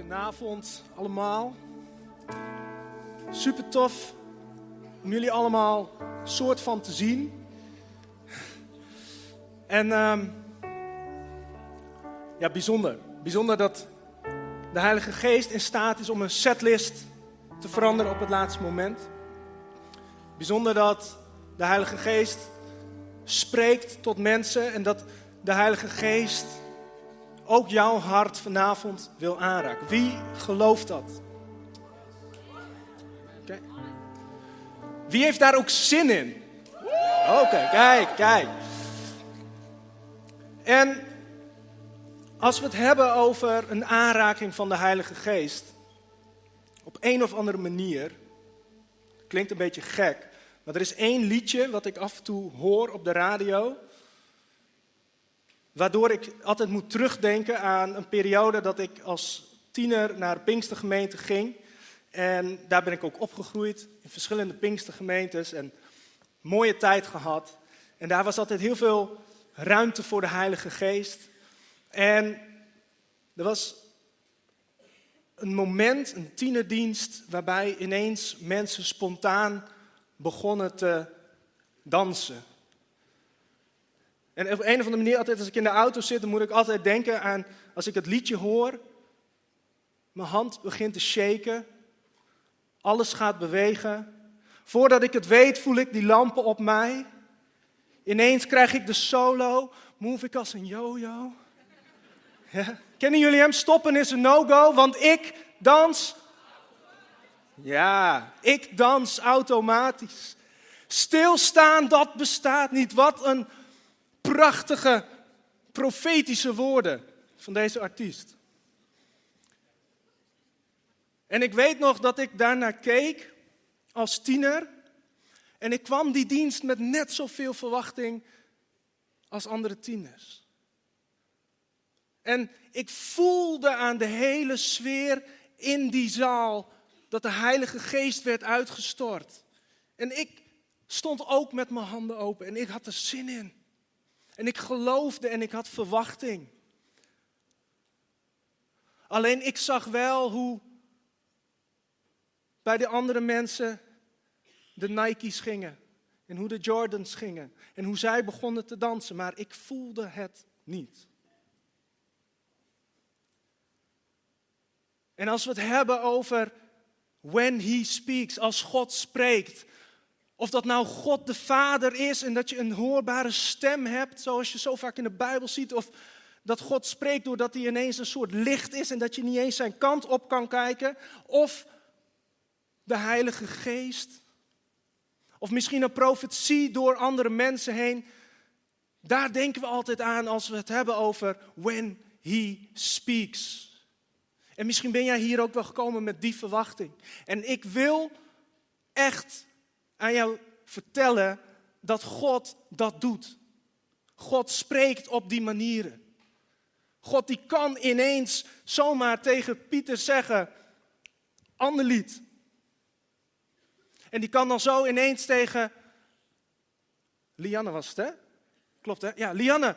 Goedenavond allemaal. Super tof om jullie allemaal soort van te zien. En ehm, ja, bijzonder. Bijzonder dat de Heilige Geest in staat is om een setlist te veranderen op het laatste moment. Bijzonder dat de Heilige Geest spreekt tot mensen en dat de Heilige Geest ook jouw hart vanavond wil aanraken. Wie gelooft dat? Wie heeft daar ook zin in? Oké, kijk, kijk. En als we het hebben over een aanraking van de Heilige Geest, op een of andere manier, klinkt een beetje gek, maar er is één liedje wat ik af en toe hoor op de radio. Waardoor ik altijd moet terugdenken aan een periode dat ik als tiener naar Pinkstergemeente ging. En daar ben ik ook opgegroeid in verschillende Pinkstergemeentes en mooie tijd gehad. En daar was altijd heel veel ruimte voor de Heilige Geest. En er was een moment, een tienerdienst, waarbij ineens mensen spontaan begonnen te dansen. En op een of andere manier, altijd als ik in de auto zit, dan moet ik altijd denken aan, als ik het liedje hoor, mijn hand begint te shaken, alles gaat bewegen. Voordat ik het weet, voel ik die lampen op mij. Ineens krijg ik de solo, move ik als een yo-yo. Ja. Kennen jullie hem? Stoppen is een no-go, want ik dans. Ja, ik dans automatisch. Stilstaan, dat bestaat niet. Wat een prachtige profetische woorden van deze artiest. En ik weet nog dat ik daarnaar keek als tiener. En ik kwam die dienst met net zoveel verwachting als andere tieners. En ik voelde aan de hele sfeer in die zaal dat de Heilige Geest werd uitgestort. En ik stond ook met mijn handen open en ik had er zin in. En ik geloofde en ik had verwachting. Alleen ik zag wel hoe bij de andere mensen de Nike's gingen. En hoe de Jordans gingen. En hoe zij begonnen te dansen. Maar ik voelde het niet. En als we het hebben over when he speaks, als God spreekt, of dat nou God de Vader is en dat je een hoorbare stem hebt, zoals je zo vaak in de Bijbel ziet. Of dat God spreekt doordat hij ineens een soort licht is en dat je niet eens zijn kant op kan kijken. Of de Heilige Geest. Of misschien een profetie door andere mensen heen. Daar denken we altijd aan als we het hebben over when he speaks. En misschien ben jij hier ook wel gekomen met die verwachting. En ik wil echt aan jou vertellen dat God dat doet. God spreekt op die manieren. God die kan ineens zomaar tegen Pieter zeggen, ander lied. En die kan dan zo ineens tegen Lianne was het hè? Klopt hè? Ja, Lianne,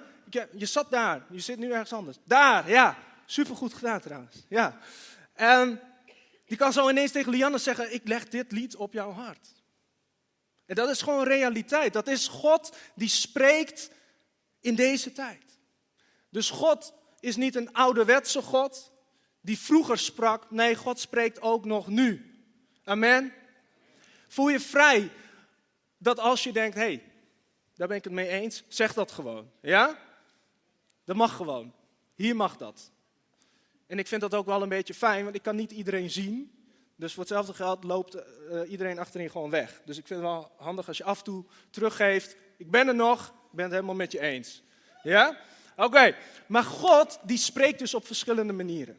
je zat daar, je zit nu ergens anders. Daar, ja, supergoed gedaan trouwens. Ja. En die kan zo ineens tegen Lianne zeggen, ik leg dit lied op jouw hart. En dat is gewoon realiteit. Dat is God die spreekt in deze tijd. Dus God is niet een ouderwetse God die vroeger sprak. Nee, God spreekt ook nog nu. Amen. Voel je vrij dat als je denkt, hé, hey, daar ben ik het mee eens, zeg dat gewoon. Ja? Dat mag gewoon. Hier mag dat. En ik vind dat ook wel een beetje fijn, want ik kan niet iedereen zien. Dus voor hetzelfde geld loopt uh, iedereen achterin gewoon weg. Dus ik vind het wel handig als je af en toe teruggeeft. Ik ben er nog, ik ben het helemaal met je eens. Ja? Oké, maar God die spreekt dus op verschillende manieren.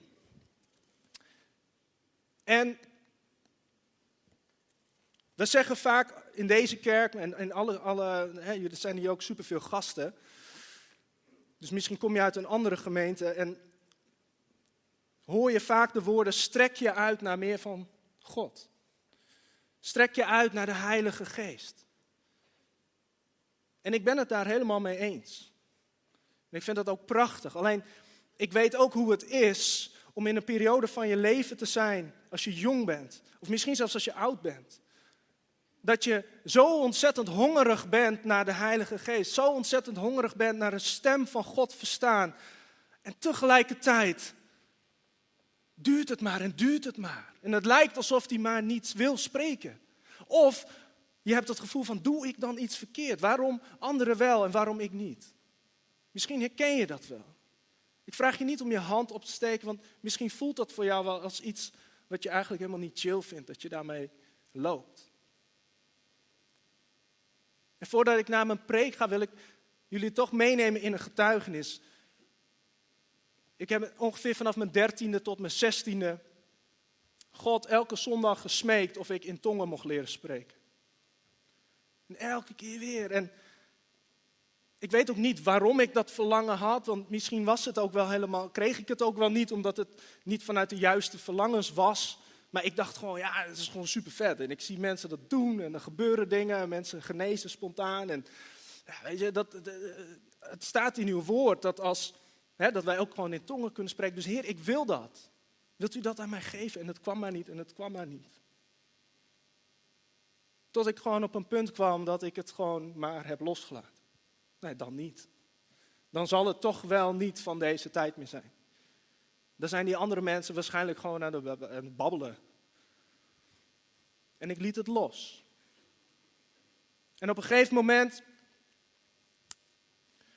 En we zeggen vaak in deze kerk, en, en alle, alle hè, er zijn hier ook superveel gasten. Dus misschien kom je uit een andere gemeente en hoor je vaak de woorden: strek je uit naar meer van God. Strek je uit naar de Heilige Geest. En ik ben het daar helemaal mee eens. En ik vind dat ook prachtig. Alleen, ik weet ook hoe het is om in een periode van je leven te zijn, als je jong bent, of misschien zelfs als je oud bent. Dat je zo ontzettend hongerig bent naar de Heilige Geest, zo ontzettend hongerig bent naar de stem van God verstaan. En tegelijkertijd duurt het maar en duurt het maar. En het lijkt alsof hij maar niets wil spreken. Of je hebt het gevoel van, doe ik dan iets verkeerd? Waarom anderen wel en waarom ik niet? Misschien herken je dat wel. Ik vraag je niet om je hand op te steken, want misschien voelt dat voor jou wel als iets wat je eigenlijk helemaal niet chill vindt, dat je daarmee loopt. En voordat ik naar mijn preek ga, wil ik jullie toch meenemen in een getuigenis. Ik heb ongeveer vanaf mijn dertiende tot mijn zestiende God elke zondag gesmeekt of ik in tongen mocht leren spreken. En elke keer weer. En ik weet ook niet waarom ik dat verlangen had, want misschien was het ook wel helemaal, kreeg ik het ook wel niet, omdat het niet vanuit de juiste verlangens was. Maar ik dacht gewoon, ja, het is gewoon super vet. En ik zie mensen dat doen en er gebeuren dingen, en mensen genezen spontaan. En ja, weet je, dat, het staat in uw woord dat, als, dat wij ook gewoon in tongen kunnen spreken. Dus Heer, ik wil dat. Wilt u dat aan mij geven? En het kwam maar niet en het kwam maar niet. Tot ik gewoon op een punt kwam dat ik het gewoon maar heb losgelaten. Nee, dan niet. Dan zal het toch wel niet van deze tijd meer zijn. Dan zijn die andere mensen waarschijnlijk gewoon aan het babbelen. En ik liet het los. En op een gegeven moment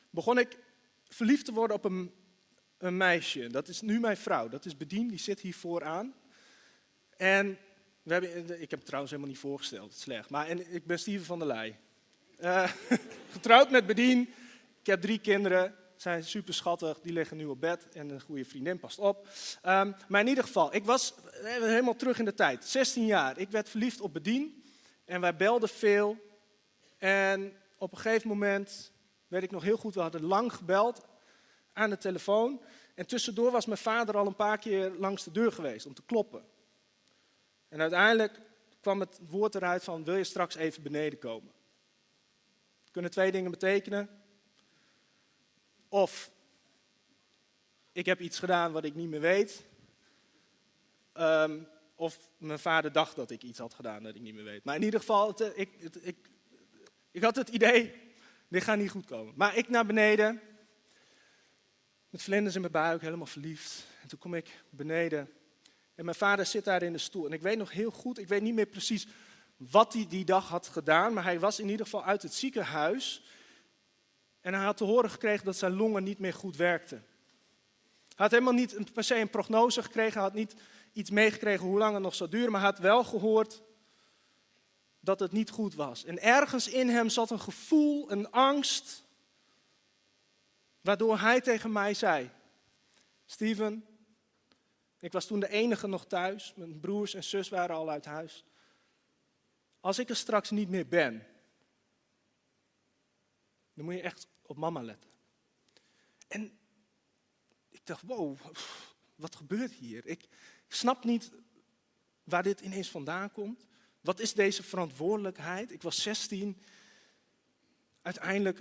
begon ik verliefd te worden op een, een meisje. Dat is nu mijn vrouw. Dat is Bedien, die zit hier vooraan. En we hebben, ik heb het trouwens helemaal niet voorgesteld, slecht. Maar en, ik ben Steven van der Leij. Uh, getrouwd met Bedien. Ik heb drie kinderen. Zijn super schattig. Die liggen nu op bed. En een goede vriendin past op. Um, maar in ieder geval, ik was eh, helemaal terug in de tijd. 16 jaar. Ik werd verliefd op Bedien. En wij belden veel. En op een gegeven moment weet ik nog heel goed. We hadden lang gebeld aan de telefoon. En tussendoor was mijn vader al een paar keer langs de deur geweest om te kloppen. En uiteindelijk kwam het woord eruit van, wil je straks even beneden komen? Kunnen twee dingen betekenen. Of ik heb iets gedaan wat ik niet meer weet. Um, of mijn vader dacht dat ik iets had gedaan dat ik niet meer weet. Maar in ieder geval, het, ik, ik, ik had het idee, dit gaat niet goed komen. Maar ik naar beneden, met vlinders in mijn buik, helemaal verliefd. En toen kom ik beneden en mijn vader zit daar in de stoel. En ik weet nog heel goed, ik weet niet meer precies wat hij die dag had gedaan, maar hij was in ieder geval uit het ziekenhuis. En hij had te horen gekregen dat zijn longen niet meer goed werkten. Hij had helemaal niet per se een prognose gekregen, hij had niet iets meegekregen hoe lang het nog zou duren, maar hij had wel gehoord dat het niet goed was. En ergens in hem zat een gevoel, een angst, waardoor hij tegen mij zei: Steven, ik was toen de enige nog thuis. Mijn broers en zus waren al uit huis. Als ik er straks niet meer ben, dan moet je echt op mama letten. En ik dacht, wow, wat gebeurt hier? Ik snap niet waar dit ineens vandaan komt. Wat is deze verantwoordelijkheid? Ik was 16. Uiteindelijk,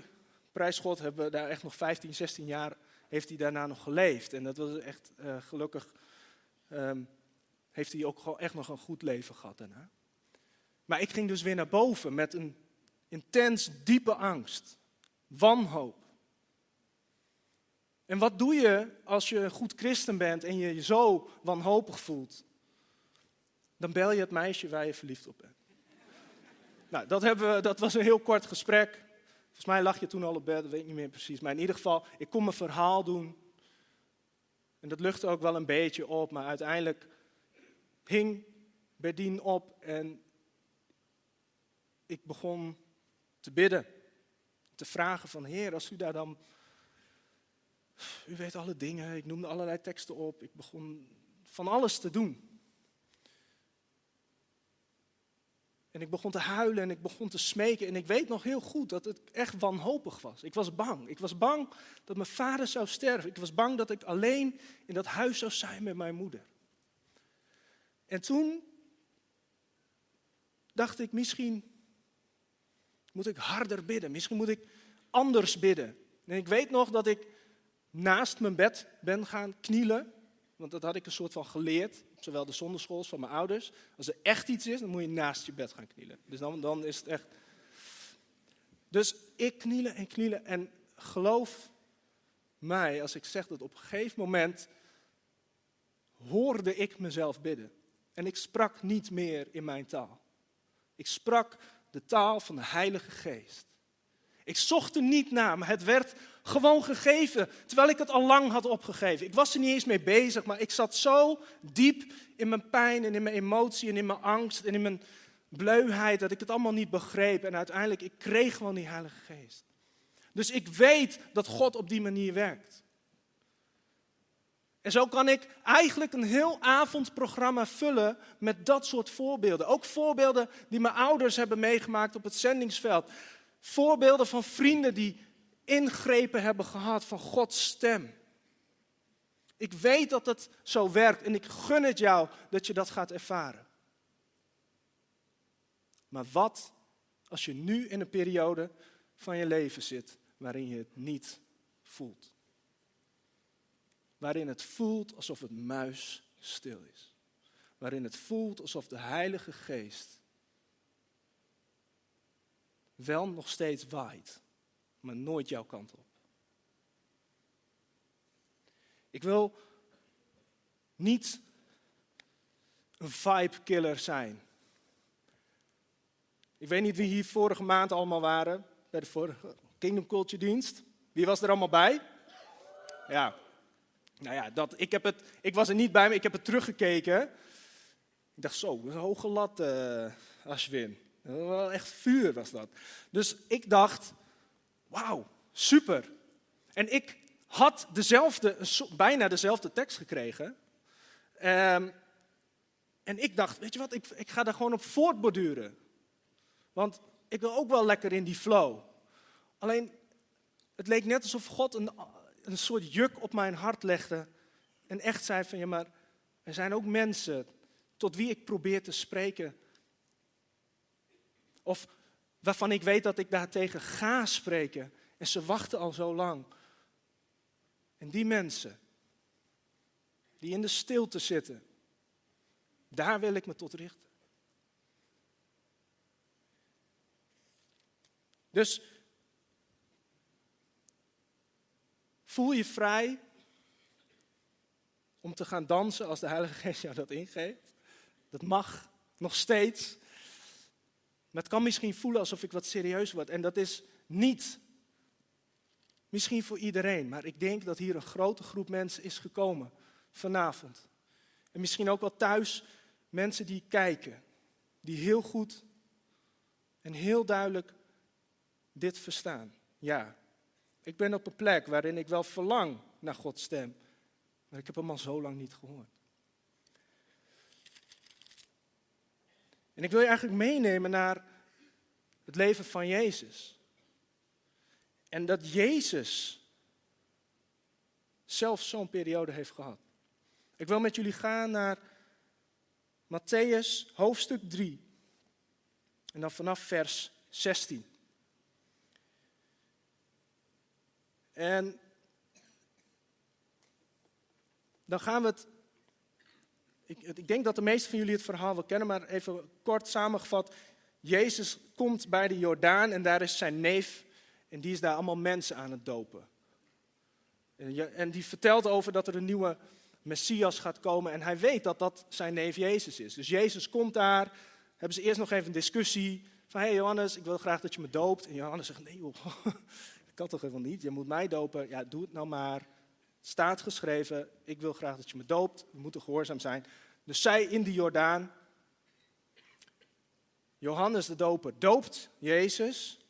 prijs God, hebben we daar echt nog 15, 16 jaar, heeft hij daarna nog geleefd. En dat was echt uh, gelukkig Ehm, heeft hij ook gewoon echt nog een goed leven gehad daarna. Maar ik ging dus weer naar boven met een intens diepe angst, wanhoop. En wat doe je als je een goed christen bent en je je zo wanhopig voelt? Dan bel je het meisje waar je verliefd op bent. nou, dat, hebben we, dat was een heel kort gesprek. Volgens mij lag je toen al op bed, dat weet ik niet meer precies. Maar in ieder geval, ik kon mijn verhaal doen. En dat luchtte ook wel een beetje op, maar uiteindelijk hing Berdien op en ik begon te bidden. Te vragen van Heer, als u daar dan... U weet alle dingen, ik noemde allerlei teksten op. Ik begon van alles te doen. En ik begon te huilen en ik begon te smeken. En ik weet nog heel goed dat het echt wanhopig was. Ik was bang. Ik was bang dat mijn vader zou sterven. Ik was bang dat ik alleen in dat huis zou zijn met mijn moeder. En toen dacht ik, misschien moet ik harder bidden. Misschien moet ik anders bidden. En ik weet nog dat ik naast mijn bed ben gaan knielen. Want dat had ik een soort van geleerd, zowel de zonderschools van mijn ouders. Als er echt iets is, dan moet je naast je bed gaan knielen. Dus dan, dan is het echt. Dus ik knielen en knielen en geloof mij als ik zeg dat op een gegeven moment hoorde ik mezelf bidden. En ik sprak niet meer in mijn taal. Ik sprak de taal van de Heilige Geest. Ik zocht er niet naar, maar het werd gewoon gegeven, terwijl ik het al lang had opgegeven. Ik was er niet eens mee bezig, maar ik zat zo diep in mijn pijn en in mijn emotie en in mijn angst en in mijn bleuheid dat ik het allemaal niet begreep. En uiteindelijk, ik kreeg gewoon die Heilige Geest. Dus ik weet dat God op die manier werkt. En zo kan ik eigenlijk een heel avondprogramma vullen met dat soort voorbeelden. Ook voorbeelden die mijn ouders hebben meegemaakt op het zendingsveld. Voorbeelden van vrienden die ingrepen hebben gehad van Gods stem. Ik weet dat het zo werkt en ik gun het jou dat je dat gaat ervaren. Maar wat als je nu in een periode van je leven zit waarin je het niet voelt? Waarin het voelt alsof het muis stil is. Waarin het voelt alsof de Heilige Geest wel nog steeds waait, maar nooit jouw kant op. Ik wil niet een vibe killer zijn. Ik weet niet wie hier vorige maand allemaal waren bij de vorige Kingdom Culture dienst. Wie was er allemaal bij? Ja. Nou ja, dat, ik, heb het, ik was er niet bij, maar ik heb het teruggekeken. Ik dacht zo, een hoge lat, uh, Ashwin. Wel echt vuur was dat. Dus ik dacht, wauw, super. En ik had dezelfde, bijna dezelfde tekst gekregen. Um, en ik dacht, weet je wat, ik, ik ga daar gewoon op voortborduren. Want ik wil ook wel lekker in die flow. Alleen, het leek net alsof God een, een soort juk op mijn hart legde. En echt zei van, ja maar, er zijn ook mensen tot wie ik probeer te spreken of waarvan ik weet dat ik daartegen ga spreken. En ze wachten al zo lang. En die mensen, die in de stilte zitten, daar wil ik me tot richten. Dus voel je vrij om te gaan dansen als de Heilige Geest jou dat ingeeft. Dat mag nog steeds. Maar het kan misschien voelen alsof ik wat serieus word. En dat is niet misschien voor iedereen. Maar ik denk dat hier een grote groep mensen is gekomen vanavond. En misschien ook wel thuis mensen die kijken. Die heel goed en heel duidelijk dit verstaan. Ja, ik ben op een plek waarin ik wel verlang naar Gods stem. Maar ik heb hem al zo lang niet gehoord. En ik wil je eigenlijk meenemen naar het leven van Jezus. En dat Jezus zelf zo'n periode heeft gehad. Ik wil met jullie gaan naar Matthäus hoofdstuk 3. En dan vanaf vers 16. En dan gaan we het ik, ik, denk dat de meesten van jullie het verhaal wel kennen, maar even kort samengevat. Jezus komt bij de Jordaan en daar is zijn neef en die is daar allemaal mensen aan het dopen. En die vertelt over dat er een nieuwe Messias gaat komen en hij weet dat dat zijn neef Jezus is. Dus Jezus komt daar, hebben ze eerst nog even een discussie van, hé hey Johannes, ik wil graag dat je me doopt. En Johannes zegt, nee joh, dat kan toch helemaal niet, je moet mij dopen. Ja, doe het nou maar staat geschreven, ik wil graag dat je me doopt, we moeten gehoorzaam zijn. Dus zij in de Jordaan, Johannes de doper doopt Jezus.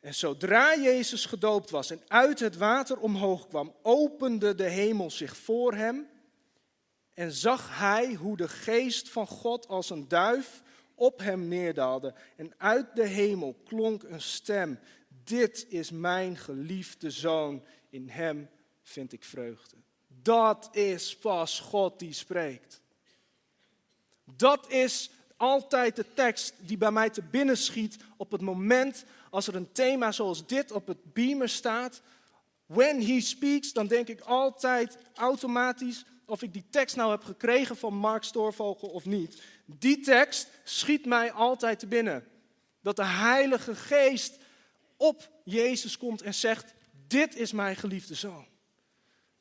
En zodra Jezus gedoopt was en uit het water omhoog kwam, opende de hemel zich voor hem en zag hij hoe de geest van God als een duif op hem neerdaalde. En uit de hemel klonk een stem, dit is mijn geliefde zoon, in hem vind ik vreugde. Dat is pas God die spreekt. Dat is altijd de tekst die bij mij te binnen schiet op het moment als er een thema zoals dit op het beamer staat. when he speaks, dan denk ik altijd automatisch of ik die tekst nou heb gekregen van Mark Stoorvogel of niet. Die tekst schiet mij altijd te binnen. Dat de Heilige Geest op Jezus komt en zegt: Dit is mijn geliefde zoon.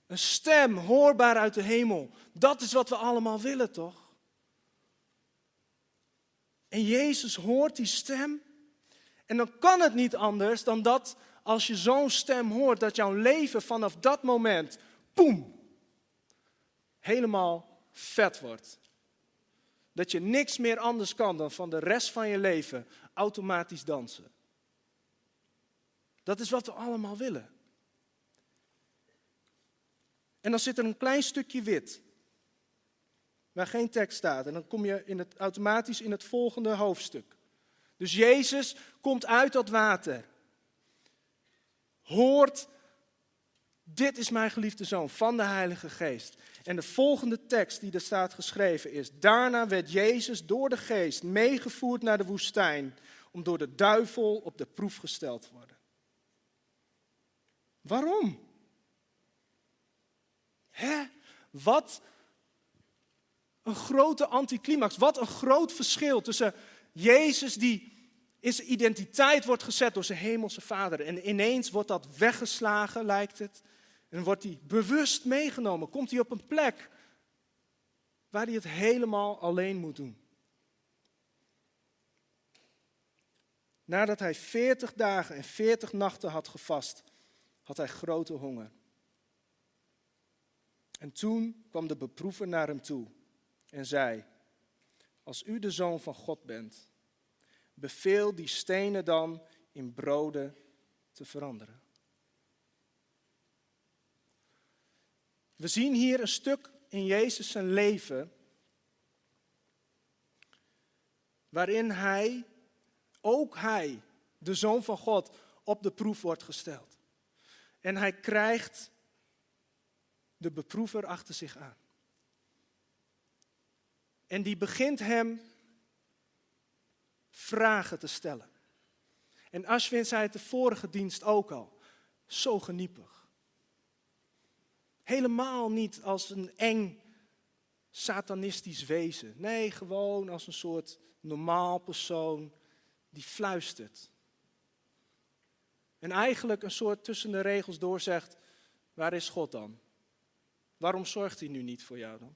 Een stem hoorbaar uit de hemel. Dat is wat we allemaal willen, toch? En Jezus hoort die stem. En dan kan het niet anders dan dat als je zo'n stem hoort, dat jouw leven vanaf dat moment, poem, helemaal vet wordt. Dat je niks meer anders kan dan van de rest van je leven automatisch dansen. Dat is wat we allemaal willen. En dan zit er een klein stukje wit, waar geen tekst staat. En dan kom je in het, automatisch in het volgende hoofdstuk. Dus Jezus komt uit dat water. Hoort, dit is mijn geliefde zoon van de Heilige Geest. En de volgende tekst die er staat geschreven is: Daarna werd Jezus door de Geest meegevoerd naar de woestijn om door de duivel op de proef gesteld te worden. Waarom? Hè? Wat een grote anticlimax. Wat een groot verschil tussen Jezus die in zijn identiteit wordt gezet door zijn hemelse vader. En ineens wordt dat weggeslagen, lijkt het. En wordt hij bewust meegenomen. Komt hij op een plek waar hij het helemaal alleen moet doen. Nadat hij 40 dagen en 40 nachten had gevast, had hij grote honger. En toen kwam de beproever naar hem toe en zei: Als u de zoon van God bent, beveel die stenen dan in broden te veranderen. We zien hier een stuk in Jezus zijn leven waarin hij, ook hij, de zoon van God, op de proef wordt gesteld. En hij krijgt de beproever achter zich aan. En die begint hem vragen te stellen. En Ashwin zei het de vorige dienst ook al. Zo geniepig. Helemaal niet als een eng satanistisch wezen. Nee, gewoon als een soort normaal persoon die fluistert. En eigenlijk een soort tussen de regels doorzegt: waar is God dan? Waarom zorgt hij nu niet voor jou dan?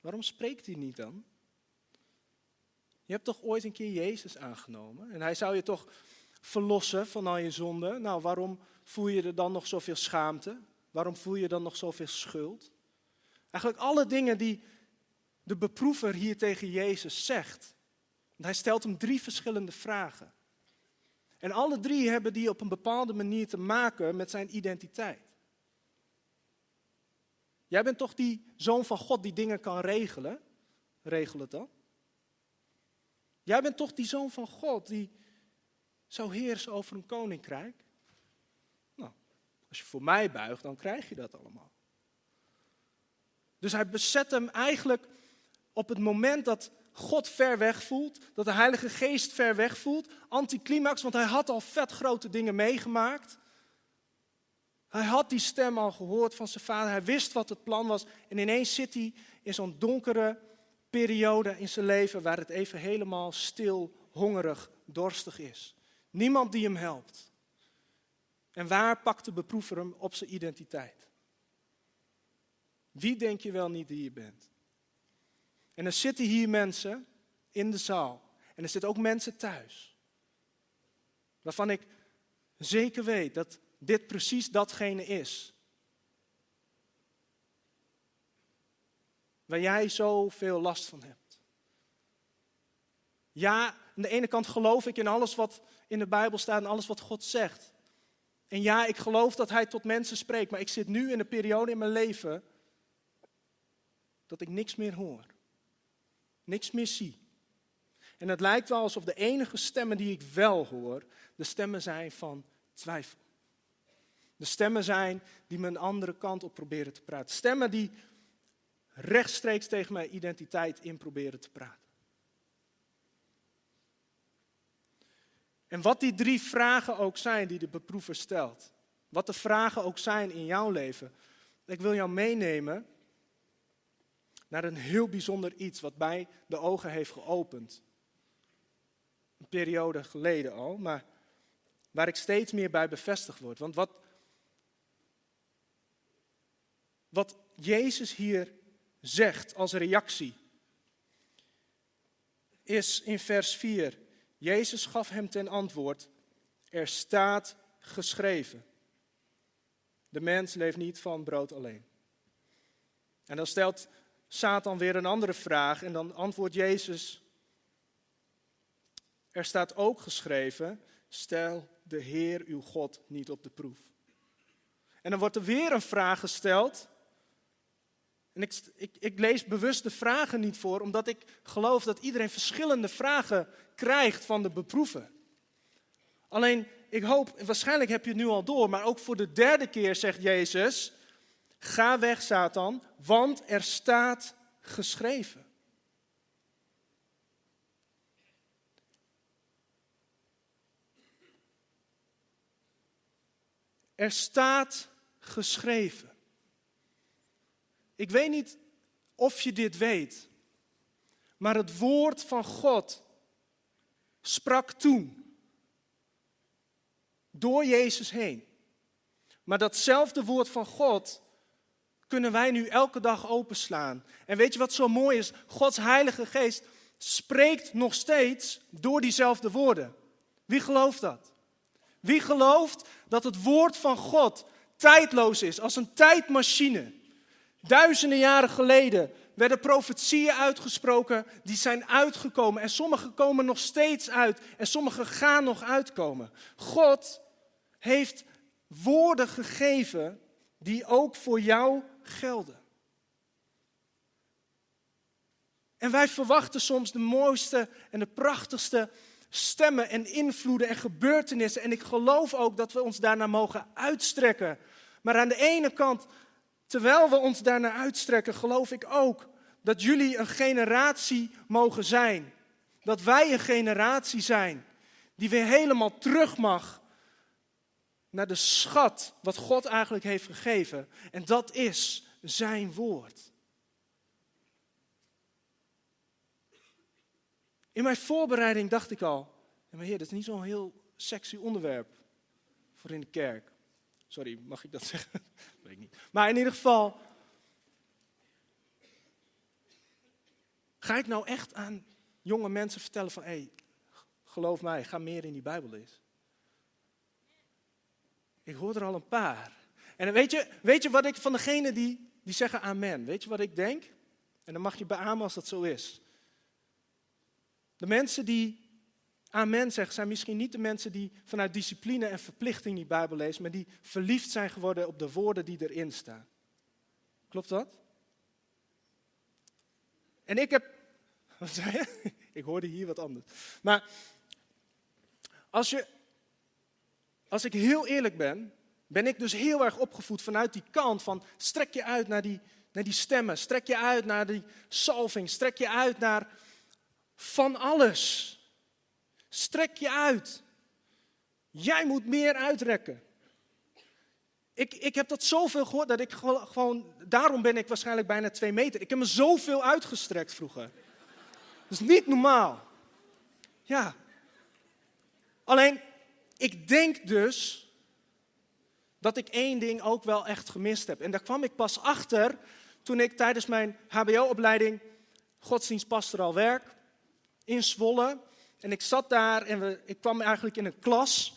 Waarom spreekt hij niet dan? Je hebt toch ooit een keer Jezus aangenomen? En hij zou je toch verlossen van al je zonden? Nou, waarom voel je er dan nog zoveel schaamte? Waarom voel je dan nog zoveel schuld? Eigenlijk alle dingen die de beproever hier tegen Jezus zegt. hij stelt hem drie verschillende vragen. En alle drie hebben die op een bepaalde manier te maken met zijn identiteit. Jij bent toch die zoon van God die dingen kan regelen? Regel het dan. Jij bent toch die zoon van God die zou heersen over een koninkrijk? Nou, als je voor mij buigt, dan krijg je dat allemaal. Dus hij bezet hem eigenlijk op het moment dat God ver weg voelt, dat de Heilige Geest ver weg voelt. Anticlimax, want hij had al vet grote dingen meegemaakt. Hij had die stem al gehoord van zijn vader. Hij wist wat het plan was. En ineens zit hij in zo'n donkere periode in zijn leven waar het even helemaal stil, hongerig, dorstig is. Niemand die hem helpt. En waar pakt de beproever hem op zijn identiteit? Wie denk je wel niet die je bent? En er zitten hier mensen in de zaal. En er zitten ook mensen thuis. Waarvan ik zeker weet dat dit precies datgene is. Waar jij zoveel last van hebt. Ja, aan de ene kant geloof ik in alles wat in de Bijbel staat en alles wat God zegt. En ja, ik geloof dat Hij tot mensen spreekt, maar ik zit nu in een periode in mijn leven dat ik niks meer hoor. Niks meer zie. En het lijkt wel alsof de enige stemmen die ik wel hoor, de stemmen zijn van twijfel. De stemmen zijn die me een andere kant op proberen te praten. Stemmen die rechtstreeks tegen mijn identiteit in proberen te praten. En wat die drie vragen ook zijn die de beproever stelt. Wat de vragen ook zijn in jouw leven. Ik wil jou meenemen naar een heel bijzonder iets wat mij de ogen heeft geopend. Een periode geleden al, maar waar ik steeds meer bij bevestigd word. Want wat, wat Jezus hier zegt als reactie, is in vers 4. Jezus gaf hem ten antwoord, er staat geschreven. De mens leeft niet van brood alleen. En dan stelt Satan weer een andere vraag en dan antwoordt Jezus, er staat ook geschreven, stel de Heer uw God niet op de proef. En dan wordt er weer een vraag gesteld. En ik, ik, ik, lees bewust de vragen niet voor, omdat ik geloof dat iedereen verschillende vragen krijgt van de beproeven. Alleen, ik hoop, waarschijnlijk heb je het nu al door, maar ook voor de derde keer zegt Jezus: Ga weg, Satan, want er staat geschreven. Er staat geschreven. Ik weet niet of je dit weet, maar het woord van God sprak toen door Jezus heen. Maar datzelfde woord van God kunnen wij nu elke dag openslaan. En weet je wat zo mooi is? Gods Heilige Geest spreekt nog steeds door diezelfde woorden. Wie gelooft dat? Wie gelooft dat het woord van God tijdloos is, als een tijdmachine? Duizenden jaren geleden werden profetieën uitgesproken, die zijn uitgekomen. En sommige komen nog steeds uit en sommige gaan nog uitkomen. God heeft woorden gegeven die ook voor jou gelden. En wij verwachten soms de mooiste en de prachtigste stemmen en invloeden en gebeurtenissen. En ik geloof ook dat we ons daarnaar mogen uitstrekken. Maar aan de ene kant, terwijl we ons daarnaar uitstrekken, geloof ik ook dat jullie een generatie mogen zijn. Dat wij een generatie zijn die weer helemaal terug mag naar de schat wat God eigenlijk heeft gegeven. En dat is zijn woord. In mijn voorbereiding dacht ik al, maar heer, dat is niet zo'n heel sexy onderwerp voor in de kerk. Sorry, mag ik dat zeggen? Ik niet. Maar in ieder geval, ga ik nou echt aan jonge mensen vertellen van, hé, hey, geloof mij, ga meer in die Bijbel lezen. Ik hoor er al een paar. En weet je, weet je wat ik van degene die, die zeggen amen, weet je wat ik denk? En dan mag je beamen als dat zo is. De mensen die amen zeggen, zijn misschien niet de mensen die vanuit discipline en verplichting die Bijbel lezen, maar die verliefd zijn geworden op de woorden die erin staan. Klopt dat? En ik heb. Wat zei je? Ik hoorde hier wat anders. Maar als je als ik heel eerlijk ben, ben ik dus heel erg opgevoed vanuit die kant van strek je uit naar die, naar die stemmen, strek je uit naar die salving, strek je uit naar van alles. Strek je uit. Jij moet meer uitrekken. Ik, ik heb dat zoveel gehoord dat ik gewoon, daarom ben ik waarschijnlijk bijna twee meter. Ik heb me zoveel uitgestrekt vroeger. Dat is niet normaal. Ja. Alleen, ik denk dus dat ik één ding ook wel echt gemist heb. En daar kwam ik pas achter toen ik tijdens mijn HBO-opleiding godsdienstpastoraal werk in Zwolle. En ik zat daar en ik kwam eigenlijk in een klas.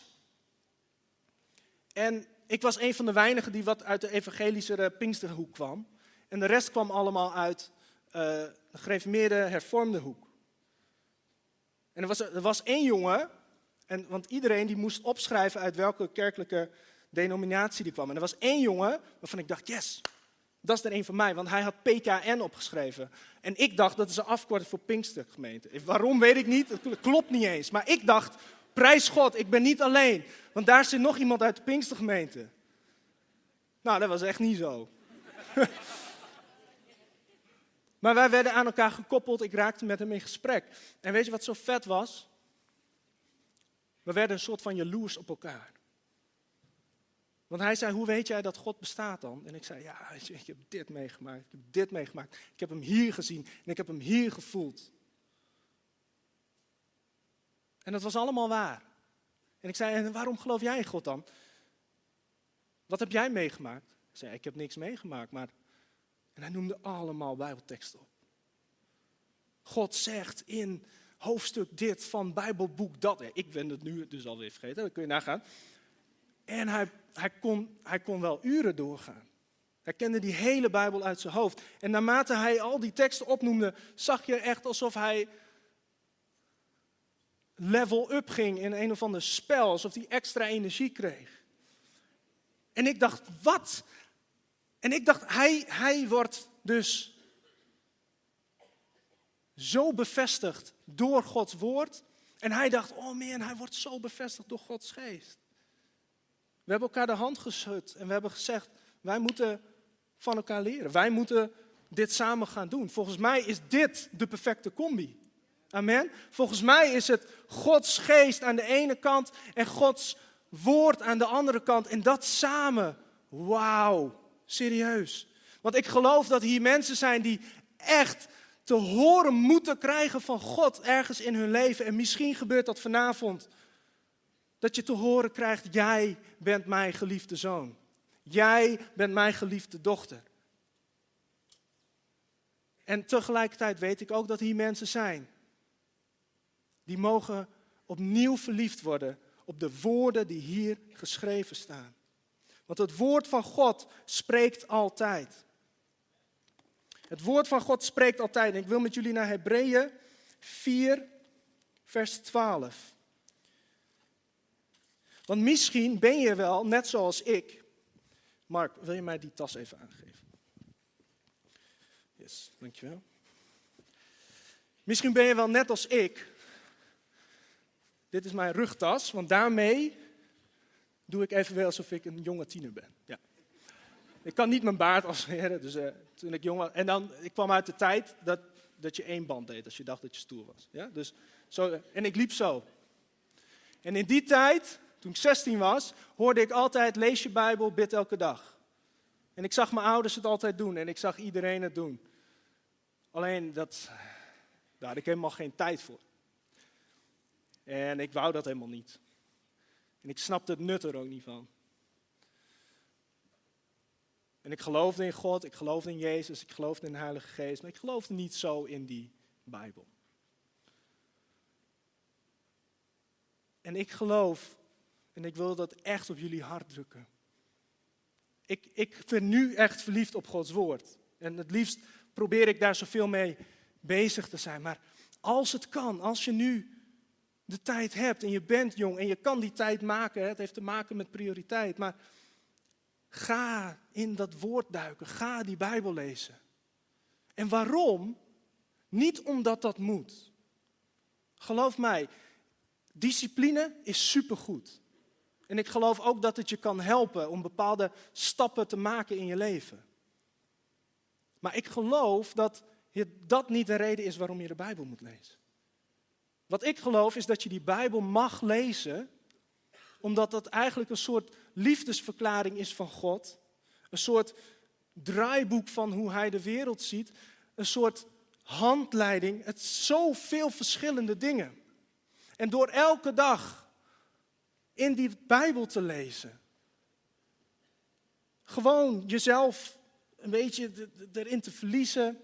En ik was een van de weinigen die wat uit de evangelische Pinksterhoek kwam. En de rest kwam allemaal uit uh, de gereformeerde hervormde hoek. En er was, er was één jongen en, want iedereen die moest opschrijven uit welke kerkelijke denominatie die kwam. En er was één jongen waarvan ik dacht, yes, dat is er een van mij. Want hij had PKN opgeschreven. En ik dacht, dat is een afkorting voor Pinkstergemeente. Waarom, weet ik niet. Het klopt niet eens. Maar ik dacht, prijs God, ik ben niet alleen. Want daar zit nog iemand uit de Pinkstergemeente. Nou, dat was echt niet zo. maar wij werden aan elkaar gekoppeld. Ik raakte met hem in gesprek. En weet je wat zo vet was? We werden een soort van jaloers op elkaar. Want hij zei, hoe weet jij dat God bestaat dan? En ik zei, ja, ik heb dit meegemaakt, ik heb dit meegemaakt. Ik heb hem hier gezien en ik heb hem hier gevoeld. En dat was allemaal waar. En ik zei, en waarom geloof jij in God dan? Wat heb jij meegemaakt? Ik zei, ik heb niks meegemaakt, maar... En hij noemde allemaal bijbelteksten op. God zegt in hoofdstuk dit van Bijbelboek dat. Ik ben het nu dus alweer vergeten, dat kun je nagaan. En hij, hij, kon, hij kon wel uren doorgaan. Hij kende die hele Bijbel uit zijn hoofd. En naarmate hij al die teksten opnoemde, zag je echt alsof hij level up ging in een of ander spel, alsof hij extra energie kreeg. En ik dacht, wat? En ik dacht, hij, hij wordt dus zo bevestigd door Gods woord. En hij dacht, oh man, hij wordt zo bevestigd door Gods geest. We hebben elkaar de hand geschud en we hebben gezegd, wij moeten van elkaar leren. Wij moeten dit samen gaan doen. Volgens mij is dit de perfecte combi. Amen. Volgens mij is het Gods geest aan de ene kant en Gods woord aan de andere kant. En dat samen. Wauw, serieus. Want ik geloof dat hier mensen zijn die echt te horen moeten krijgen van God ergens in hun leven. En misschien gebeurt dat vanavond. Dat je te horen krijgt, jij bent mijn geliefde zoon. Jij bent mijn geliefde dochter. En tegelijkertijd weet ik ook dat hier mensen zijn. Die mogen opnieuw verliefd worden op de woorden die hier geschreven staan. Want het woord van God spreekt altijd. Het woord van God spreekt altijd. En ik wil met jullie naar Hebreeën 4, vers 12. Want misschien ben je wel, net zoals ik. Mark, wil je mij die tas even aangeven? Yes, dankjewel. Misschien ben je wel net als ik. Dit is mijn rugtas, want daarmee doe ik even wel alsof ik een jonge tiener ben. Ja. Ik kan niet mijn baard afscheren, dus uh, toen ik jong was. En dan, ik kwam uit de tijd dat, dat je één band deed als je dacht dat je stoer was. Ja? Dus, zo, en ik liep zo. En in die tijd toen ik 16 was, hoorde ik altijd: lees je Bijbel, bid elke dag. En ik zag mijn ouders het altijd doen en ik zag iedereen het doen. Alleen dat, daar had ik helemaal geen tijd voor. En ik wou dat helemaal niet. En ik snapte het nut er ook niet van. En ik geloofde in God, ik geloofde in Jezus, ik geloofde in de Heilige Geest, maar ik geloofde niet zo in die Bijbel. En ik geloof en ik wil dat echt op jullie hart drukken. Ik, ik ben nu echt verliefd op Gods woord. En het liefst probeer ik daar zoveel mee bezig te zijn. Maar als het kan, als je nu de tijd hebt en je bent jong en je kan die tijd maken, het heeft te maken met prioriteit, maar ga in dat woord duiken, ga die Bijbel lezen. En waarom? Niet omdat dat moet. Geloof mij, discipline is supergoed. En ik geloof ook dat het je kan helpen om bepaalde stappen te maken in je leven. Maar ik geloof dat dat niet de reden is waarom je de Bijbel moet lezen. Wat ik geloof is dat je die Bijbel mag lezen, omdat dat eigenlijk een soort liefdesverklaring is van God. Een soort draaiboek van hoe Hij de wereld ziet. Een soort handleiding. Het zoveel verschillende dingen. En door elke dag in die Bijbel te lezen. Gewoon jezelf een beetje erin te verliezen.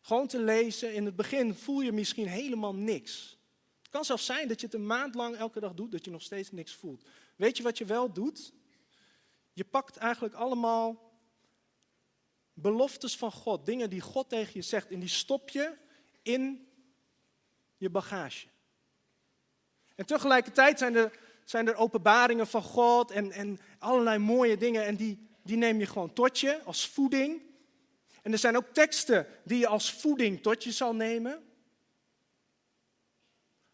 Gewoon te lezen. In het begin voel je misschien helemaal niks. Het kan zelfs zijn dat je het een maand lang elke dag doet, dat je nog steeds niks voelt. Weet je wat je wel doet? Je pakt eigenlijk allemaal beloftes van God, dingen die God tegen je zegt, en die stop je in je bagage. En tegelijkertijd zijn er, zijn er openbaringen van God en, en allerlei mooie dingen. En die, die neem je gewoon tot je als voeding. En er zijn ook teksten die je als voeding tot je zal nemen.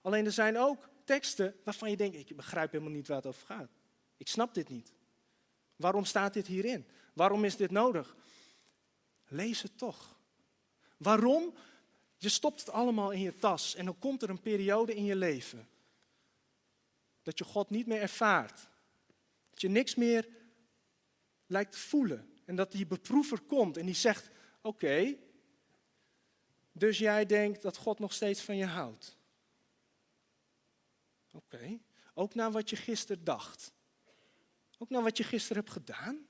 Alleen er zijn ook teksten waarvan je denkt, ik begrijp helemaal niet waar het over gaat. Ik snap dit niet. Waarom staat dit hierin? Waarom is dit nodig? Lees het toch. Waarom? Je stopt het allemaal in je tas en dan komt er een periode in je leven dat je God niet meer ervaart. Dat je niks meer lijkt te voelen. En dat die beproever komt en die zegt: Oké, dus jij denkt dat God nog steeds van je houdt. Oké, ook naar wat je gisteren dacht. Ook naar wat je gisteren hebt gedaan.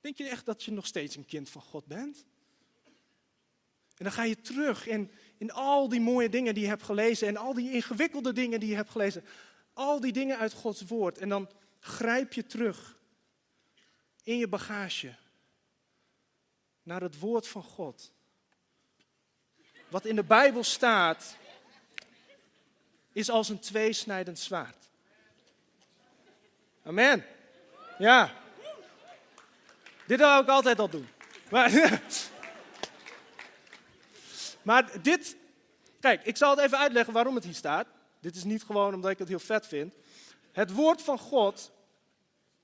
Denk je echt dat je nog steeds een kind van God bent? En dan ga je terug in, in al die mooie dingen die je hebt gelezen en al die ingewikkelde dingen die je hebt gelezen. Al die dingen uit Gods woord. En dan grijp je terug in je bagage naar het woord van God. Wat in de Bijbel staat, is als een tweesnijdend zwaard. Amen. Ja. Dit wil ik altijd al doen. Maar, maar dit, kijk, ik zal het even uitleggen waarom het hier staat. Dit is niet gewoon omdat ik het heel vet vind. Het woord van God,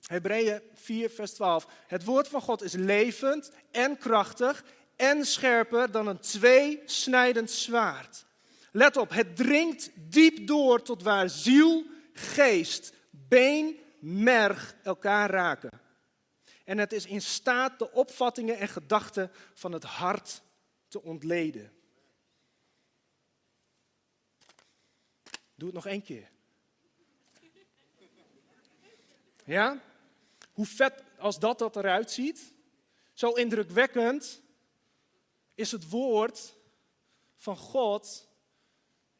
Hebreeën 4, vers 12. Het woord van God is levend en krachtig en scherper dan een tweesnijdend zwaard. Let op, het dringt diep door tot waar ziel, geest, been, merg elkaar raken. En het is in staat de opvattingen en gedachten van het hart te ontleden. Doe het nog één keer. Ja? Hoe vet als dat, dat eruit ziet, zo indrukwekkend is het woord van God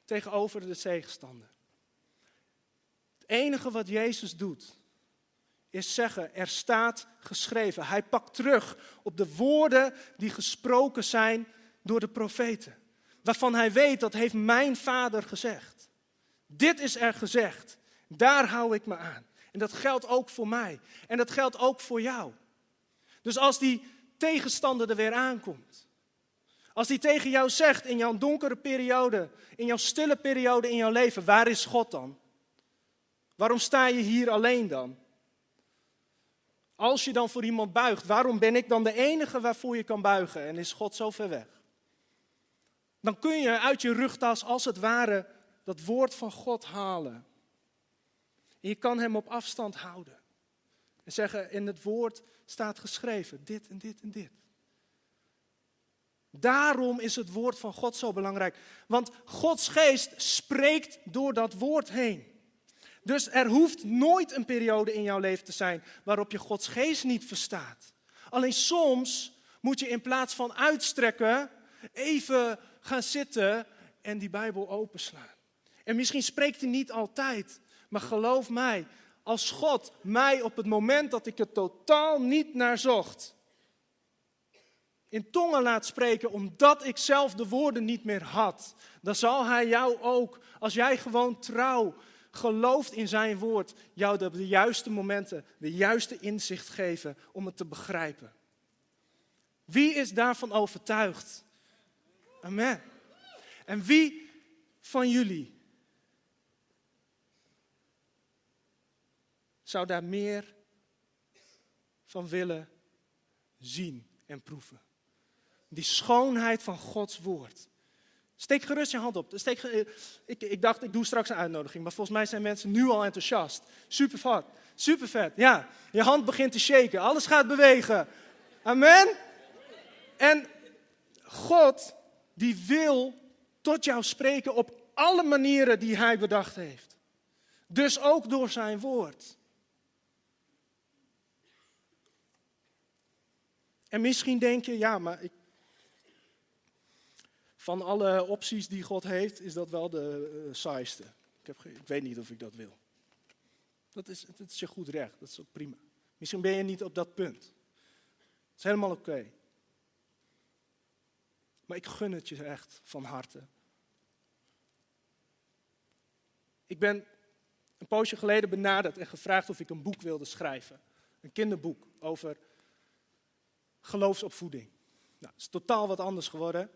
tegenover de tegenstander. Het enige wat Jezus doet, is zeggen, er staat geschreven. Hij pakt terug op de woorden die gesproken zijn door de profeten. Waarvan hij weet, dat heeft mijn vader gezegd. Dit is er gezegd. Daar hou ik me aan. En dat geldt ook voor mij. En dat geldt ook voor jou. Dus als die tegenstander er weer aankomt. Als die tegen jou zegt in jouw donkere periode, in jouw stille periode in jouw leven, waar is God dan? Waarom sta je hier alleen dan? Als je dan voor iemand buigt, waarom ben ik dan de enige waarvoor je kan buigen en is God zo ver weg? Dan kun je uit je rugtas als het ware dat woord van God halen. En je kan hem op afstand houden. En zeggen, in het woord staat geschreven, dit en dit en dit. Daarom is het woord van God zo belangrijk. Want Gods geest spreekt door dat woord heen. Dus er hoeft nooit een periode in jouw leven te zijn waarop je Gods geest niet verstaat. Alleen soms moet je in plaats van uitstrekken, even gaan zitten en die Bijbel openslaan. En misschien spreekt hij niet altijd, maar geloof mij, als God mij op het moment dat ik er totaal niet naar zocht, in tongen laat spreken omdat ik zelf de woorden niet meer had, dan zal Hij jou ook, als jij gewoon trouw gelooft in Zijn woord, jou de, de juiste momenten, de juiste inzicht geven om het te begrijpen. Wie is daarvan overtuigd? Amen. En wie van jullie zou daar meer van willen zien en proeven? Die schoonheid van Gods woord. Steek gerust je hand op. Steek, ik, ik dacht, ik doe straks een uitnodiging, maar volgens mij zijn mensen nu al enthousiast. Super vet, super vet. Ja, je hand begint te shaken, alles gaat bewegen. Amen. En God, die wil tot jou spreken op alle manieren die Hij bedacht heeft. Dus ook door zijn woord. En misschien denk je, ja, maar ik, van alle opties die God heeft, is dat wel de uh, saaiste. Ik, heb, ik weet niet of ik dat wil. Dat is, dat is je goed recht, dat is ook prima. Misschien ben je niet op dat punt. Dat is helemaal oké. Maar ik gun het je echt van harte. Ik ben een poosje geleden benaderd en gevraagd of ik een boek wilde schrijven. Een kinderboek over geloofsopvoeding. Nou, het is totaal wat anders geworden.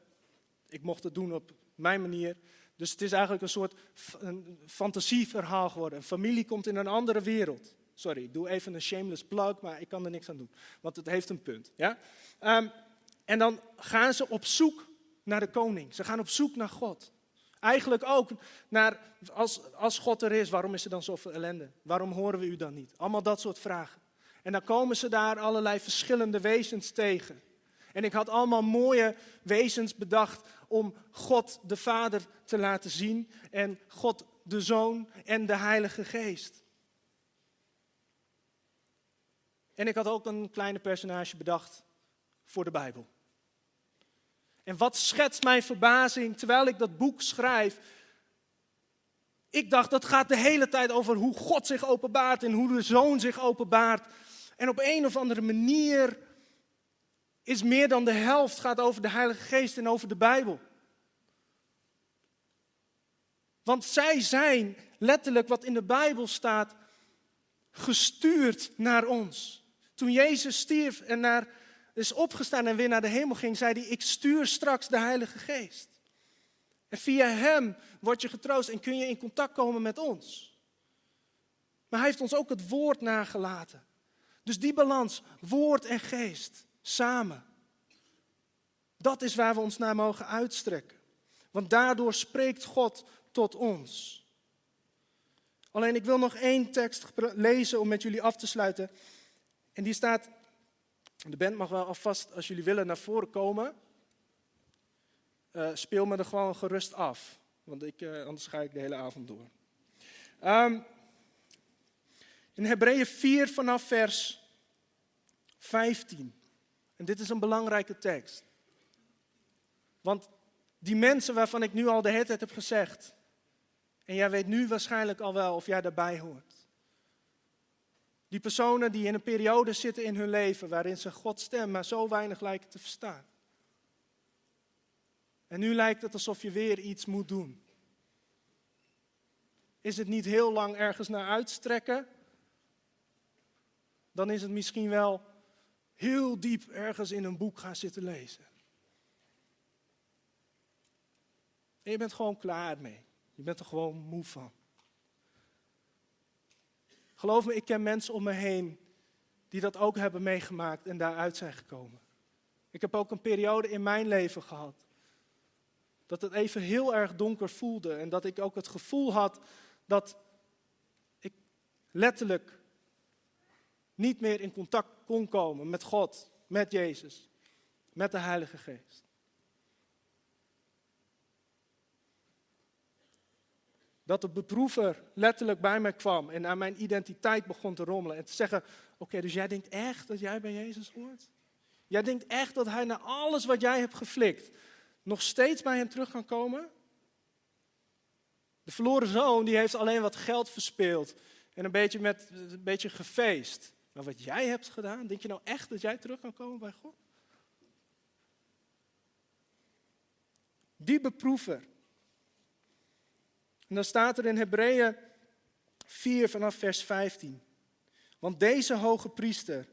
Ik mocht het doen op mijn manier. Dus het is eigenlijk een soort fantasieverhaal geworden. Een familie komt in een andere wereld. Sorry, ik doe even een shameless plug, maar ik kan er niks aan doen. Want het heeft een punt. Ja? Um, en dan gaan ze op zoek naar de koning. Ze gaan op zoek naar God. Eigenlijk ook naar, als, als God er is, waarom is er dan zoveel ellende? Waarom horen we u dan niet? Allemaal dat soort vragen. En dan komen ze daar allerlei verschillende wezens tegen. En ik had allemaal mooie wezens bedacht om God de Vader te laten zien en God de Zoon en de Heilige Geest. En ik had ook een kleine personage bedacht voor de Bijbel. En wat schetst mijn verbazing terwijl ik dat boek schrijf? Ik dacht, dat gaat de hele tijd over hoe God zich openbaart en hoe de Zoon zich openbaart. En op een of andere manier is meer dan de helft gaat over de Heilige Geest en over de Bijbel. Want zij zijn letterlijk wat in de Bijbel staat, gestuurd naar ons. Toen Jezus stierf en naar, is opgestaan en weer naar de hemel ging, zei hij, ik stuur straks de Heilige Geest. En via Hem word je getroost en kun je in contact komen met ons. Maar Hij heeft ons ook het woord nagelaten. Dus die balans, woord en geest, samen. Dat is waar we ons naar mogen uitstrekken. Want daardoor spreekt God tot ons. Alleen ik wil nog één tekst lezen om met jullie af te sluiten. En die staat, de band mag wel alvast als jullie willen naar voren komen. Uh, speel me er gewoon gerust af, want ik, uh, anders ga ik de hele avond door. Um, in Hebreeën 4 vanaf vers 15. En dit is een belangrijke tekst. Want die mensen waarvan ik nu al de hele heb gezegd, en jij weet nu waarschijnlijk al wel of jij daarbij hoort. Die personen die in een periode zitten in hun leven waarin ze Gods stem maar zo weinig lijken te verstaan. En nu lijkt het alsof je weer iets moet doen. Is het niet heel lang ergens naar uitstrekken? Dan is het misschien wel heel diep ergens in een boek gaan zitten lezen. En je bent gewoon klaar mee. Je bent er gewoon moe van. Geloof me, ik ken mensen om me heen die dat ook hebben meegemaakt en daaruit zijn gekomen. Ik heb ook een periode in mijn leven gehad dat het even heel erg donker voelde en dat ik ook het gevoel had dat ik letterlijk niet meer in contact kon komen met God, met Jezus, met de Heilige Geest. Dat de beproever letterlijk bij mij kwam en aan mijn identiteit begon te rommelen. En te zeggen, oké, dus jij denkt echt dat jij bij Jezus hoort? Jij denkt echt dat hij na alles wat jij hebt geflikt, nog steeds bij hem terug kan komen? De verloren zoon die heeft alleen wat geld verspeeld en een beetje, met, een beetje gefeest. Maar wat jij hebt gedaan, denk je nou echt dat jij terug kan komen bij God? Die beproever, en dan staat er in Hebreeën 4 vanaf vers 15. Want deze hoge priester,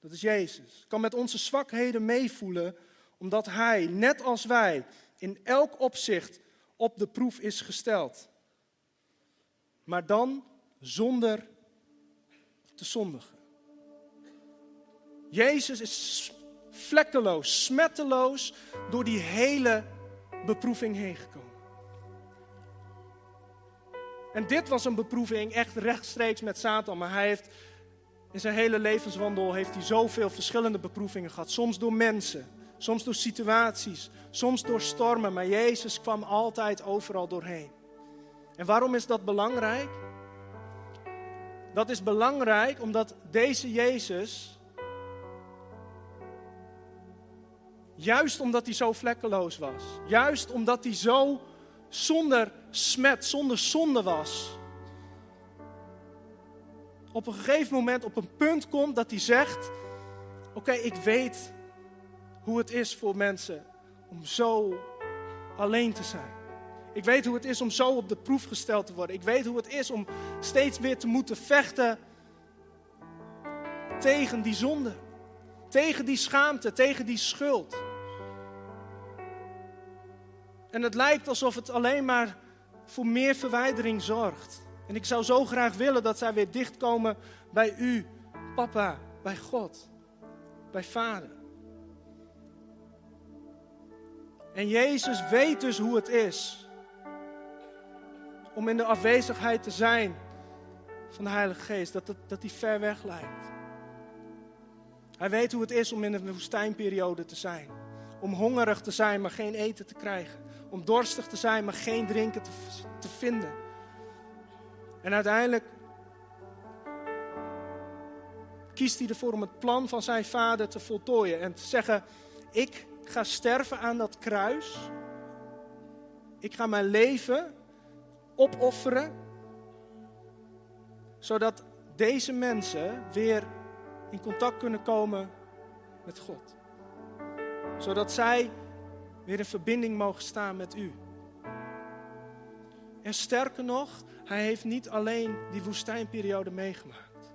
dat is Jezus, kan met onze zwakheden meevoelen, omdat hij, net als wij, in elk opzicht op de proef is gesteld. Maar dan zonder te zondigen. Jezus is vlekkeloos, smetteloos door die hele beproeving heen gekomen. En dit was een beproeving echt rechtstreeks met Satan. Maar hij heeft in zijn hele levenswandel heeft hij zoveel verschillende beproevingen gehad. Soms door mensen, soms door situaties, soms door stormen. Maar Jezus kwam altijd overal doorheen. En waarom is dat belangrijk? Dat is belangrijk omdat deze Jezus, juist omdat hij zo vlekkeloos was, juist omdat hij zo zonder smet, zonder zonde was. Op een gegeven moment op een punt komt dat hij zegt: Oké, ik weet hoe het is voor mensen om zo alleen te zijn. Ik weet hoe het is om zo op de proef gesteld te worden. Ik weet hoe het is om steeds weer te moeten vechten tegen die zonde, tegen die schaamte, tegen die schuld. En het lijkt alsof het alleen maar voor meer verwijdering zorgt. En ik zou zo graag willen dat zij weer dichtkomen bij u, papa, bij God, bij vader. En Jezus weet dus hoe het is om in de afwezigheid te zijn van de Heilige Geest, dat, dat, dat die ver weg lijkt. Hij weet hoe het is om in een woestijnperiode te zijn. Om hongerig te zijn, maar geen eten te krijgen. Om dorstig te zijn, maar geen drinken te, te vinden. En uiteindelijk kiest hij ervoor om het plan van zijn vader te voltooien. En te zeggen, ik ga sterven aan dat kruis. Ik ga mijn leven opofferen. Zodat deze mensen weer in contact kunnen komen met God. Zodat zij weer in verbinding mogen staan met u. En sterker nog, hij heeft niet alleen die woestijnperiode meegemaakt.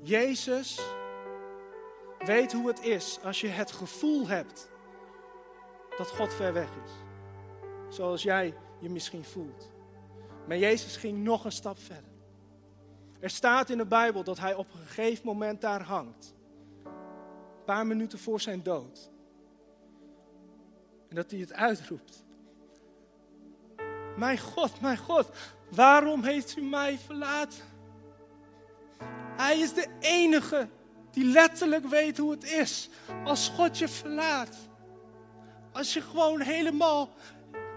Jezus weet hoe het is als je het gevoel hebt dat God ver weg is. Zoals jij je misschien voelt. Maar Jezus ging nog een stap verder. Er staat in de Bijbel dat hij op een gegeven moment daar hangt. Een paar minuten voor zijn dood. En dat hij het uitroept. Mijn God, mijn God, waarom heeft u mij verlaten? Hij is de enige die letterlijk weet hoe het is als God je verlaat. Als je gewoon helemaal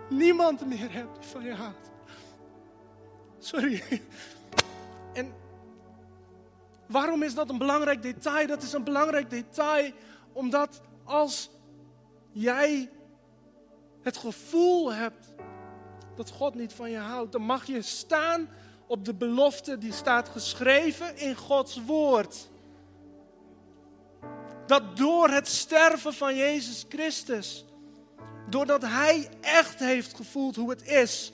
niemand meer hebt die van je houdt. Sorry. En waarom is dat een belangrijk detail? Dat is een belangrijk detail omdat als jij het gevoel hebt dat God niet van je houdt, dan mag je staan op de belofte die staat geschreven in Gods woord. Dat door het sterven van Jezus Christus, doordat Hij echt heeft gevoeld hoe het is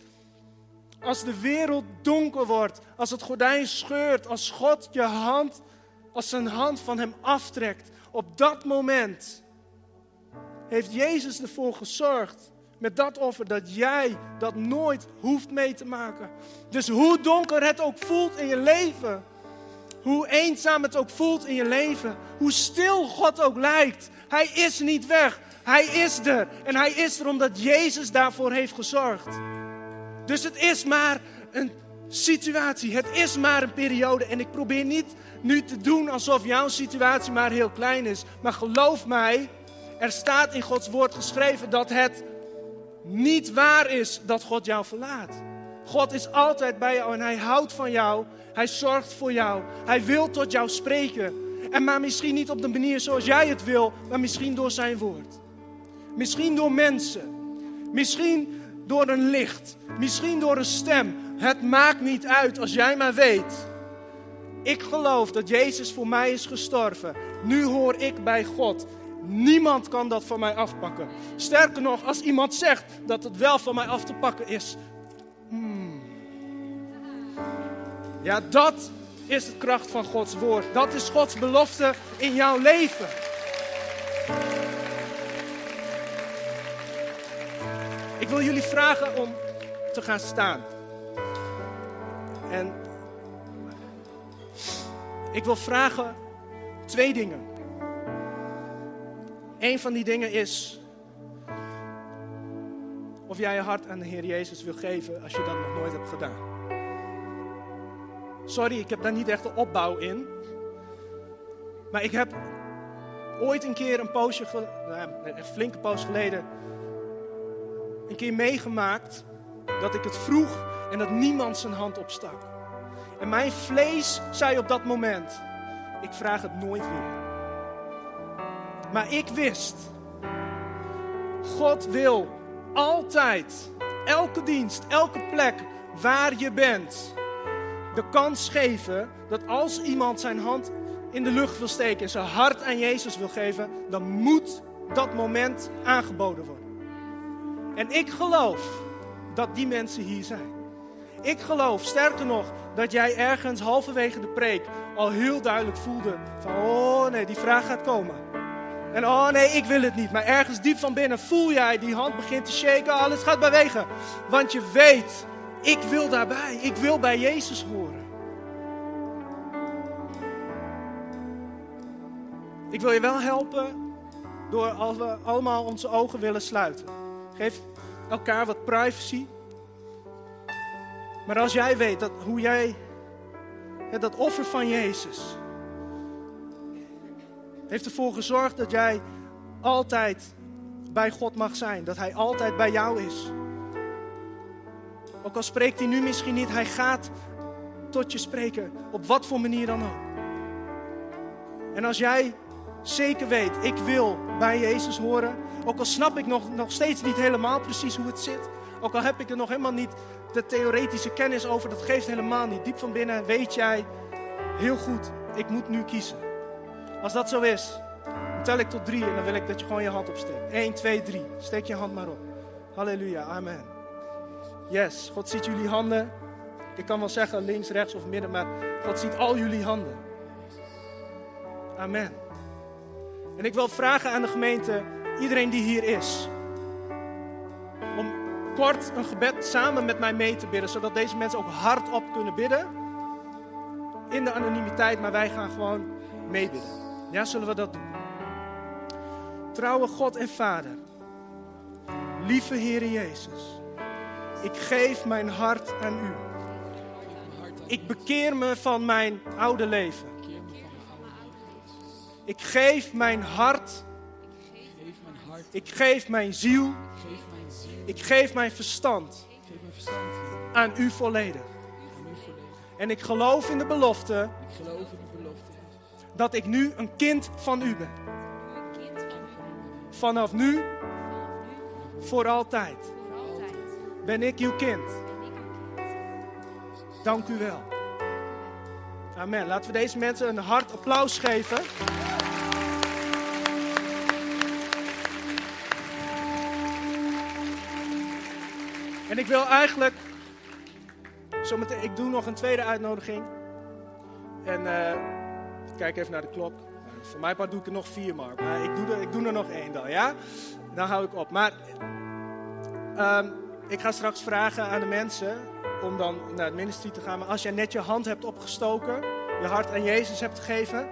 als de wereld donker wordt, als het gordijn scheurt, als God je hand, als zijn hand van hem aftrekt, op dat moment heeft Jezus ervoor gezorgd met dat offer dat jij dat nooit hoeft mee te maken. Dus hoe donker het ook voelt in je leven, hoe eenzaam het ook voelt in je leven, hoe stil God ook lijkt, Hij is niet weg. Hij is er. En Hij is er omdat Jezus daarvoor heeft gezorgd. Dus het is maar een situatie. Het is maar een periode. En ik probeer niet nu te doen alsof jouw situatie maar heel klein is. Maar geloof mij, er staat in Gods woord geschreven dat het niet waar is dat God jou verlaat. God is altijd bij jou en hij houdt van jou. Hij zorgt voor jou. Hij wil tot jou spreken. En maar misschien niet op de manier zoals jij het wil, maar misschien door zijn woord. Misschien door mensen. Misschien door een licht, misschien door een stem. Het maakt niet uit als jij maar weet. Ik geloof dat Jezus voor mij is gestorven. Nu hoor ik bij God. Niemand kan dat van mij afpakken. Sterker nog, als iemand zegt dat het wel van mij af te pakken is. Hmm. Ja, dat is de kracht van Gods woord. Dat is Gods belofte in jouw leven. Wil jullie vragen om te gaan staan. En ik wil vragen twee dingen. Een van die dingen is of jij je hart aan de Heer Jezus wil geven als je dat nog nooit hebt gedaan. Sorry, ik heb daar niet echt een opbouw in. Maar ik heb ooit een keer een poosje, een flinke poos geleden, een keer meegemaakt dat ik het vroeg en dat niemand zijn hand opstak. En mijn vlees zei op dat moment: ik vraag het nooit weer. Maar ik wist, God wil altijd, elke dienst, elke plek waar je bent, de kans geven dat als iemand zijn hand in de lucht wil steken en zijn hart aan Jezus wil geven, dan moet dat moment aangeboden worden. En ik geloof dat die mensen hier zijn. Ik geloof, sterker nog, dat jij ergens halverwege de preek al heel duidelijk voelde van, oh nee, die vraag gaat komen. En oh nee, ik wil het niet. Maar ergens diep van binnen voel jij die hand begint te shaken, alles gaat bewegen. Want je weet, ik wil daarbij, ik wil bij Jezus horen. Ik wil je wel helpen door als we allemaal onze ogen willen sluiten. Geef elkaar wat privacy. Maar als jij weet dat hoe jij, dat offer van Jezus, heeft ervoor gezorgd dat jij altijd bij God mag zijn. Dat Hij altijd bij jou is. Ook al spreekt Hij nu misschien niet, Hij gaat tot je spreken. Op wat voor manier dan ook. En als jij zeker weet, ik wil bij Jezus horen. Ook al snap ik nog, nog steeds niet helemaal precies hoe het zit. Ook al heb ik er nog helemaal niet de theoretische kennis over. Dat geeft helemaal niet. Diep van binnen weet jij heel goed, ik moet nu kiezen. Als dat zo is, tel ik tot drie en dan wil ik dat je gewoon je hand opsteekt. 1, 2, 3. Steek je hand maar op. Halleluja, amen. Yes, God ziet jullie handen. Ik kan wel zeggen links, rechts of midden, maar God ziet al jullie handen. Amen. En ik wil vragen aan de gemeente, iedereen die hier is, om kort een gebed samen met mij mee te bidden, zodat deze mensen ook hardop kunnen bidden. In de anonimiteit, maar wij gaan gewoon meebidden. Ja, zullen we dat doen? Trouwe God en Vader, lieve Heer Jezus, ik geef mijn hart aan U. Ik bekeer me van mijn oude leven. Ik geef mijn hart. Ik geef mijn ziel. Ik geef mijn verstand aan u volledig. En ik geloof in de belofte dat ik nu een kind van u ben. Vanaf nu, voor altijd, ben ik uw kind. Dank u wel. Amen. Laten we deze mensen een hard applaus geven. En ik wil eigenlijk, zometeen, ik doe nog een tweede uitnodiging. En uh, kijk even naar de klok. Voor mij part doe ik er nog vier, maar, ik, doe er, ik doe er nog één dan, ja? Dan hou ik op. Maar um, ik ga straks vragen aan de mensen om dan naar het ministerie te gaan. Maar als jij net je hand hebt opgestoken, je hart aan Jezus hebt gegeven,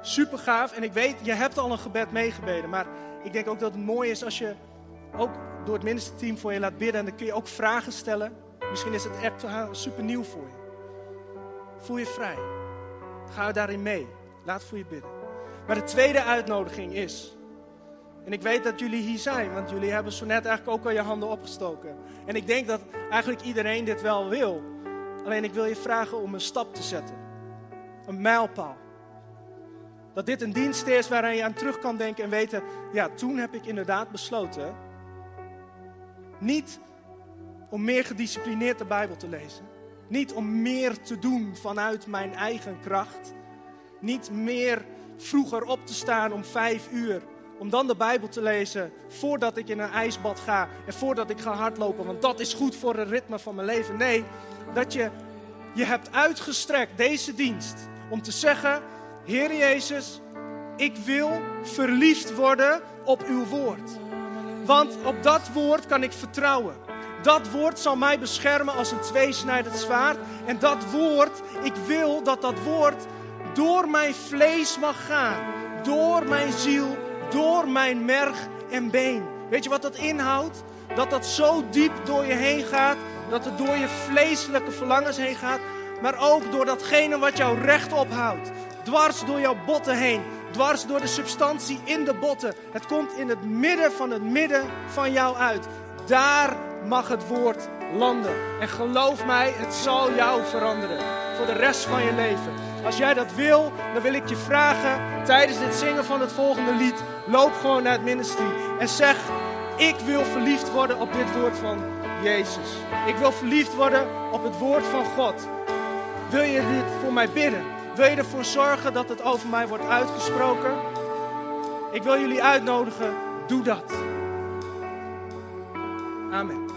super gaaf. En ik weet, je hebt al een gebed meegebeden. Maar ik denk ook dat het mooi is als je ook door het ministerteam voor je laat bidden. En dan kun je ook vragen stellen. Misschien is het echt super nieuw voor je. Voel je vrij. Ga daarin mee. Laat voor je bidden. Maar de tweede uitnodiging is. En ik weet dat jullie hier zijn, want jullie hebben zo net eigenlijk ook al je handen opgestoken. En ik denk dat eigenlijk iedereen dit wel wil. Alleen ik wil je vragen om een stap te zetten. Een mijlpaal. Dat dit een dienst is waaraan je aan terug kan denken en weten, ja, toen heb ik inderdaad besloten niet om meer gedisciplineerd de Bijbel te lezen. Niet om meer te doen vanuit mijn eigen kracht. Niet meer vroeger op te staan om vijf uur. Om dan de Bijbel te lezen voordat ik in een ijsbad ga en voordat ik ga hardlopen. Want dat is goed voor het ritme van mijn leven. Nee, dat je je hebt uitgestrekt deze dienst om te zeggen: Heer Jezus, ik wil verliefd worden op uw woord. Want op dat woord kan ik vertrouwen. Dat woord zal mij beschermen als een tweesnijdend zwaard. En dat woord, ik wil dat dat woord door mijn vlees mag gaan. Door mijn ziel, door mijn merg en been. Weet je wat dat inhoudt? Dat dat zo diep door je heen gaat. Dat het door je vleeselijke verlangens heen gaat. Maar ook door datgene wat jou recht ophoudt. Dwars door jouw botten heen dwars door de substantie in de botten. Het komt in het midden van het midden van jou uit. Daar mag het woord landen. En geloof mij, het zal jou veranderen voor de rest van je leven. Als jij dat wil, dan wil ik je vragen tijdens het zingen van het volgende lied, loop gewoon naar het ministerie en zeg: Ik wil verliefd worden op dit woord van Jezus. Ik wil verliefd worden op het woord van God. Wil je dit voor mij bidden? Wil je ervoor zorgen dat het over mij wordt uitgesproken? Ik wil jullie uitnodigen, doe dat. Amen.